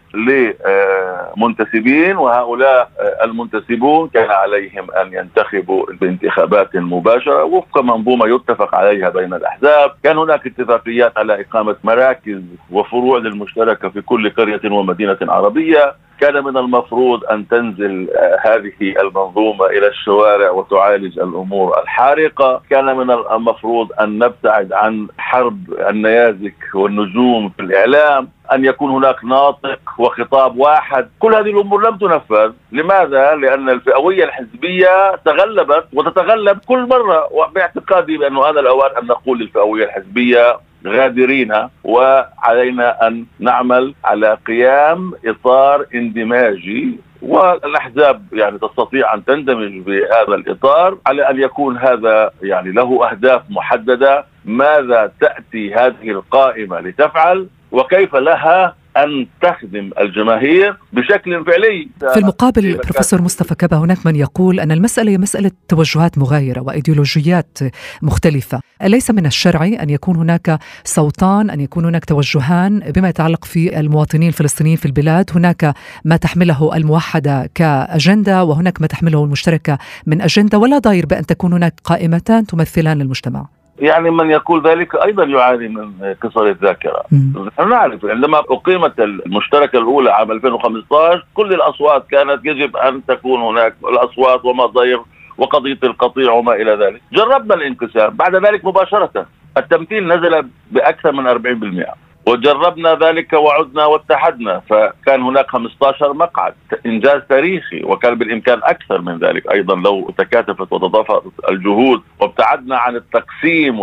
لمنتسبين وهؤلاء المنتسبون كان عليهم أن ينتخبوا بانتخابات مباشرة وفق منظومة يتفق عليها بين الأحزاب، كان هناك اتفاقيات على إقامة مراكز وفروع للمشتركة في كل قرية ومدينة عربية، كان من المفروض أن تنزل آه، هذه المنظومة إلى الشوارع وتعالج الأمور الحارقة، كان من المفروض أن نبتعد عن حرب النيازك والنجوم في الإعلام، أن يكون هناك ناطق وخطاب واحد، كل هذه الأمور لم تنفذ، لماذا؟ لأن الفئوية الحزبية تغلبت وتتغلب كل مرة. وباعتقادي بانه هذا الأوان أن نقول للفئوية الحزبية غادرين وعلينا أن نعمل على قيام إطار اندماجي. والأحزاب يعني تستطيع أن تندمج بهذا الإطار على أن يكون هذا يعني له أهداف محددة. ماذا تأتي هذه القائمة لتفعل وكيف لها أن تخدم الجماهير بشكل فعلي؟ في المقابل بروفيسور مصطفى كبا هناك من يقول أن المسألة هي مسألة توجهات مغايرة وإيديولوجيات مختلفة. أليس من الشرعي أن يكون هناك صوتان أن يكون هناك توجهان بما يتعلق في المواطنين الفلسطينيين في البلاد؟ هناك ما تحمله الموحدة كأجندة وهناك ما تحمله المشتركة من أجندة؟ ولا ضير بأن تكون هناك قائمتان تمثلان للمجتمع؟ يعني من يقول ذلك أيضا يعاني من قصر الذاكرة. نحن نعرف عندما أقيمت المشتركة الأولى عام 2015 كل الأصوات كانت يجب أن تكون هناك الأصوات وما ضير وقضية القطيع وما إلى ذلك. جربنا الانقسام بعد ذلك مباشرة التمثيل نزل بأكثر من 40% وجربنا ذلك وعدنا واتحدنا فكان هناك 15 مقعد إنجاز تاريخي وكان بالإمكان أكثر من ذلك أيضا لو تكاتفت وتضافرت الجهود وابتعدنا عن التقسيم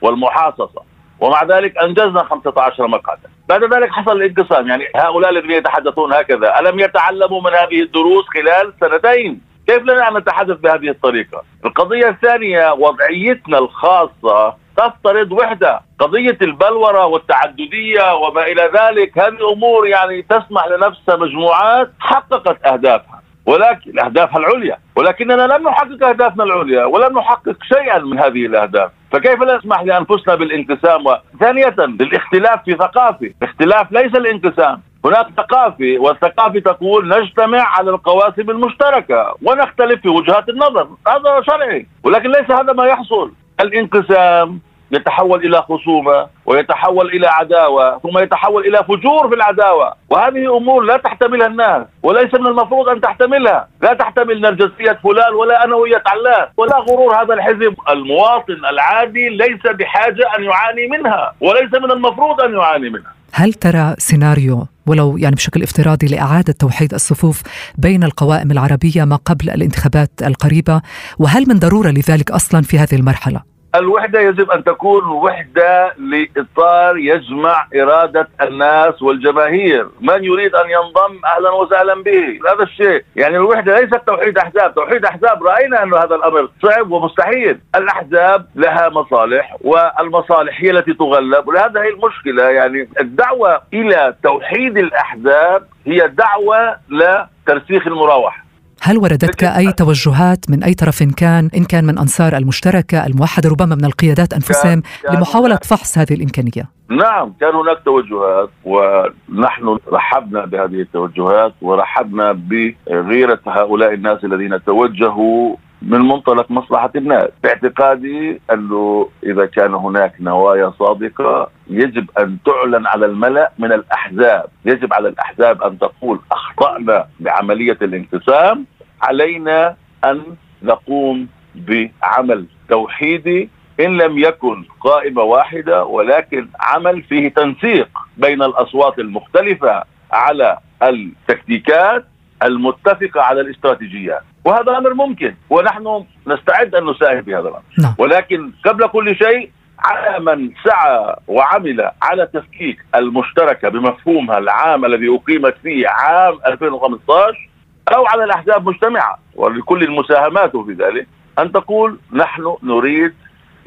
والمحاصصة. ومع ذلك أنجزنا 15 مقعدا. بعد ذلك حصل الانقسام يعني هؤلاء الذين يتحدثون هكذا ألم يتعلموا من هذه الدروس خلال سنتين؟ كيف لنا أن نتحدث بهذه الطريقة؟ القضية الثانية وضعيتنا الخاصة تفترض وحدة. قضية البلورة والتعددية وما إلى ذلك هذه امور يعني تسمح لنفسها مجموعات حققت أهدافها. ولكن اهدافها العليا. ولكننا لم نحقق أهدافنا العليا ولم نحقق شيئا من هذه الأهداف. فكيف نسمح لأنفسنا بالانقسام؟ ثانية للاختلاف في ثقافه الاختلاف ليس الانقسام. هناك ثقافة والثقافة تقول نجتمع على القواسم المشتركة ونختلف في وجهات النظر. هذا شرعي ولكن ليس هذا ما يحصل. الانقسام يتحول إلى خصومة ويتحول إلى عداوة ثم يتحول إلى فجور في العداوة. وهذه أمور لا تحتملها الناس وليس من المفروض أن تحتملها. لا تحتمل نرجسيه فلان ولا أنوية علان. ولا غرور هذا الحزب المواطن العادي ليس بحاجة أن يعاني منها وليس من المفروض أن يعاني منها. هل ترى سيناريو ولو يعني بشكل افتراضي لإعادة توحيد الصفوف بين القوائم العربية ما قبل الانتخابات القريبة وهل من ضرورة لذلك أصلا في هذه المرحلة؟ الوحدة يجب أن تكون وحدة لإطار يجمع إرادة الناس والجماهير. من يريد أن ينضم أهلا وسهلا به؟ هذا الشيء. يعني الوحدة ليست توحيد أحزاب. توحيد أحزاب رأينا أن هذا الأمر صعب ومستحيل. الأحزاب لها مصالح والمصالح هي التي تغلب. ولهذا هي المشكلة. يعني الدعوة إلى توحيد الأحزاب هي دعوة لترسيخ المراوحة. هل وردتك أي توجهات من أي طرف كان؟ إن كان من أنصار المشتركة الموحدة ربما من القيادات أنفسهم لمحاولة فحص هذه الإمكانية؟ نعم كان هناك توجهات ونحن رحبنا بهذه التوجهات ورحبنا بغيرة هؤلاء الناس الذين توجهوا من منطلق مصلحة الناس باعتقادي أنه إذا كان هناك نوايا صادقة يجب أن تعلن على الملأ من الأحزاب. يجب على الأحزاب أن تقول أخطأنا بعملية الانقسام. علينا أن نقوم بعمل توحيدي إن لم يكن قائمة واحدة ولكن عمل فيه تنسيق بين الأصوات المختلفة على التكتيكات المتفقة على الاستراتيجيات وهذا أمر ممكن ونحن نستعد أن نساهم في هذا الأمر. نعم. ولكن قبل كل شيء على من سعى وعمل على تفكيك المشتركة بمفهومها العام الذي أقيمت فيه عام 2015 أو على الأحزاب مجتمعة. ولكل المساهمات في ذلك أن تقول نحن نريد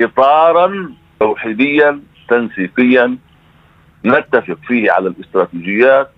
إطارا توحيديا تنسيقيا نتفق فيه على الاستراتيجيات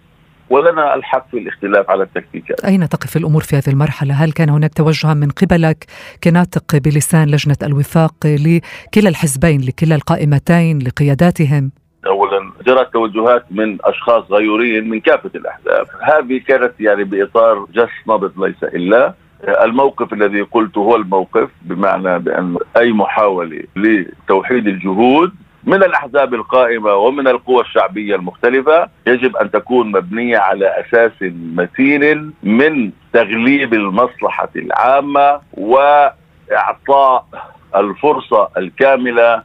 ولنا الحق في الاختلاف على التكتيكات أين تقف الأمور في هذه المرحلة؟ هل كان هناك توجها من قبلك كناطق بلسان لجنة الوفاق لكلا الحزبين لكلا القائمتين لقياداتهم؟ اولا جرت توجهات من أشخاص غيورين من كافة الأحزاب، هذه كانت يعني بإطار جس نبض ليس إلا الموقف الذي قلته هو الموقف بمعنى بأن أي محاولة لتوحيد الجهود من الأحزاب القائمة ومن القوى الشعبية المختلفة يجب أن تكون مبنية على أساس متين من تغليب المصلحة العامة وإعطاء الفرصة الكاملة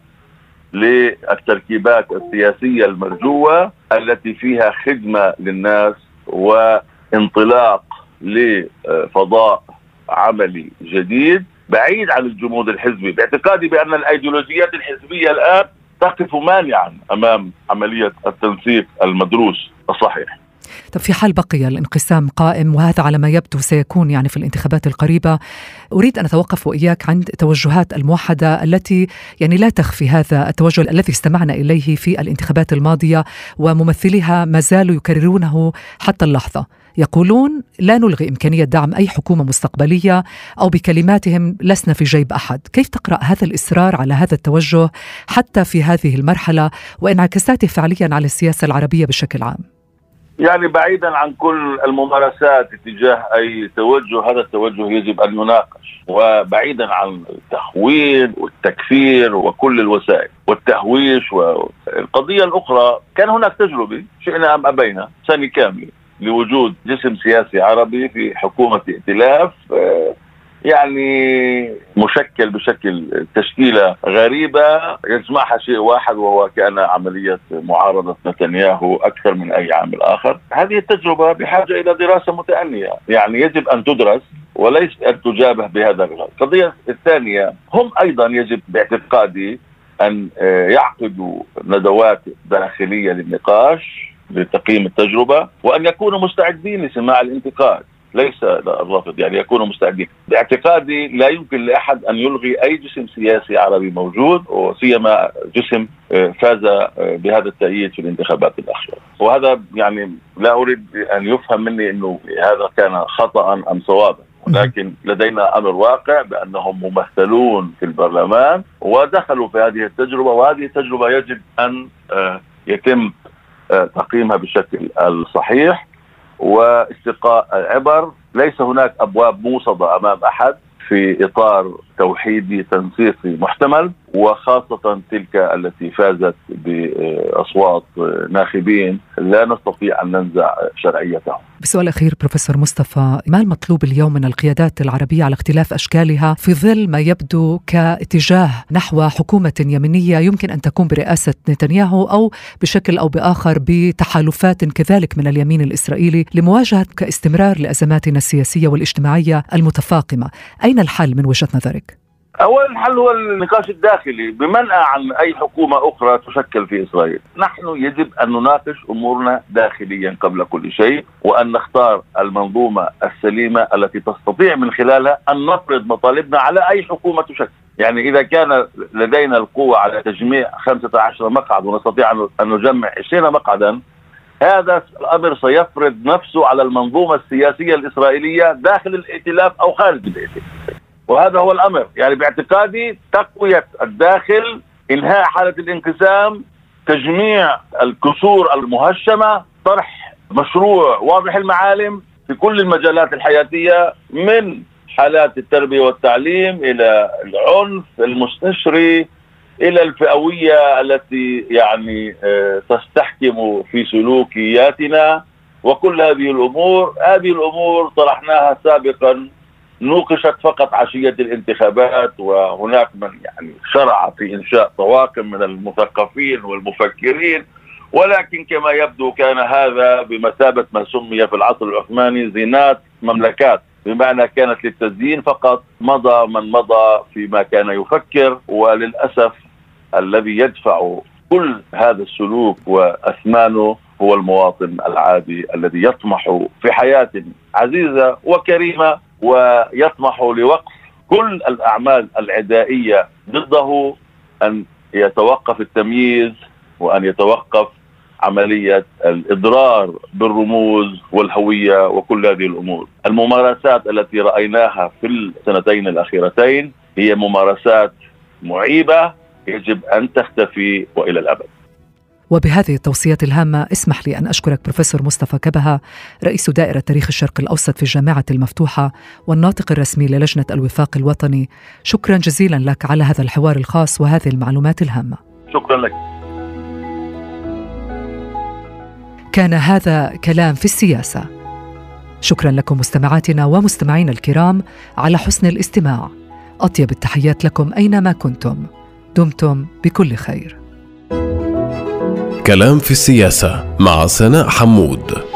للتركيبات السياسية المرجوة التي فيها خدمة للناس وانطلاق لفضاء عملي جديد بعيد عن الجمود الحزبي باعتقادي بأن الأيديولوجيات الحزبية الآن تقف مانعا أمام عملية التنسيق المدروس الصحيح. طب في حال بقي الانقسام قائم وهذا على ما يبدو سيكون يعني في الانتخابات القريبة أريد أن أتوقف وإياك عند توجهات الموحدة التي يعني لا تخفي هذا التوجه الذي استمعنا إليه في الانتخابات الماضية وممثليها ما زالوا يكررونه حتى اللحظة يقولون لا نلغي إمكانية دعم أي حكومة مستقبلية أو بكلماتهم لسنا في جيب أحد. كيف تقرأ هذا الإصرار على هذا التوجه حتى في هذه المرحلة وانعكاساته فعليا على السياسة العربية بشكل عام؟ يعني بعيدا عن كل الممارسات اتجاه أي توجه هذا التوجه يجب أن يناقش. وبعيدا عن التخوين والتكفير وكل الوسائل والتهويش والقضية الأخرى كان هناك تجربة شئنا أم أبينا سنة كاملة. لوجود جسم سياسي عربي في حكومة ائتلاف آه، يعني مشكل بشكل تشكيلة غريبة يجمعها شيء واحد وهو كأن عملية معارضة نتنياهو أكثر من أي عامل اخر. هذه التجربة بحاجة إلى دراسة متأنية، يعني يجب أن تدرس وليس أن تجابه بهذا الغرض. القضية الثانية هم أيضا يجب باعتقادي أن يعقدوا ندوات داخلية للنقاش لتقييم التجربة وأن يكونوا مستعدين لسماع الانتقاد. ليس الرفض يعني يكونوا مستعدين. باعتقادي لا يمكن لأحد أن يلغي أي جسم سياسي عربي موجود وسيما جسم آه، فاز آه، بهذا التأييد في الانتخابات الأخيرة. وهذا يعني لا أريد أن يفهم مني إنه هذا كان خطأ أم صوابا. ولكن لدينا أمر واقع بأنهم ممثلون في البرلمان ودخلوا في هذه التجربة وهذه التجربة يجب أن آه، يتم تقييمها بالشكل الصحيح واستقاء العبر. ليس هناك أبواب موصدة أمام أحد في إطار توحيدي تنسيقي محتمل وخاصة تلك التي فازت بأصوات ناخبين لا نستطيع أن ننزع شرعيتهم. بسؤال اخير بروفيسور مصطفى، ما المطلوب اليوم من القيادات العربية على اختلاف أشكالها في ظل ما يبدو كاتجاه نحو حكومة يمينية يمكن أن تكون برئاسة نتنياهو أو بشكل أو بآخر بتحالفات كذلك من اليمين الإسرائيلي لمواجهة كاستمرار لأزماتنا السياسية والاجتماعية المتفاقمة، أين الحل من وجهة نظرك؟ أول الحل هو النقاش الداخلي بمنع عن أي حكومة أخرى تشكل في إسرائيل، نحن يجب أن نناقش أمورنا داخليا قبل كل شيء وأن نختار المنظومة السليمة التي تستطيع من خلالها أن نفرض مطالبنا على أي حكومة تشكل. يعني إذا كان لدينا القوة على تجميع 15 مقعد ونستطيع ان نجمع 20 مقعدا هذا الأمر سيفرض نفسه على المنظومة السياسية الإسرائيلية داخل الائتلاف أو خارج الائتلاف. وهذا هو الأمر. يعني باعتقادي تقوية الداخل إنهاء حالة الانقسام تجميع الكسور المهشمة طرح مشروع واضح المعالم في كل المجالات الحياتية من حالات التربية والتعليم إلى العنف المستشري إلى الفئوية التي يعني آه، تستحكم في سلوكياتنا. وكل هذه الأمور هذه الأمور طرحناها سابقا نوقشت فقط عشية الانتخابات وهناك من يعني شرع في إنشاء طواقم من المثقفين والمفكرين. ولكن كما يبدو كان هذا بمثابة ما سمي في العصر العثماني زينات مملكات. بمعنى كانت للتزيين فقط مضى من مضى فيما كان يفكر وللأسف الذي يدفع كل هذا السلوك وأثمانه هو المواطن العادي الذي يطمح في حياة عزيزة وكريمة. ويطمح لوقف كل الأعمال العدائية ضده أن يتوقف التمييز وأن يتوقف عملية الإضرار بالرموز والهوية وكل هذه الأمور. الممارسات التي رأيناها في السنتين الأخيرتين هي ممارسات معيبة يجب أن تختفي وإلى الأبد. وبهذه التوصيات الهامة اسمح لي أن أشكرك بروفيسور مصطفى كبهة رئيس دائرة تاريخ الشرق الأوسط في الجامعة المفتوحة والناطق الرسمي للجنة الوفاق الوطني. شكرا جزيلا لك على هذا الحوار الخاص وهذه المعلومات الهامة. شكرا لك. كان هذا كلام في السياسة. شكرا لكم مستمعاتنا ومستمعينا الكرام على حسن الاستماع. أطيب التحيات لكم أينما كنتم. دمتم بكل خير. كلام في السياسة مع سناء حمود.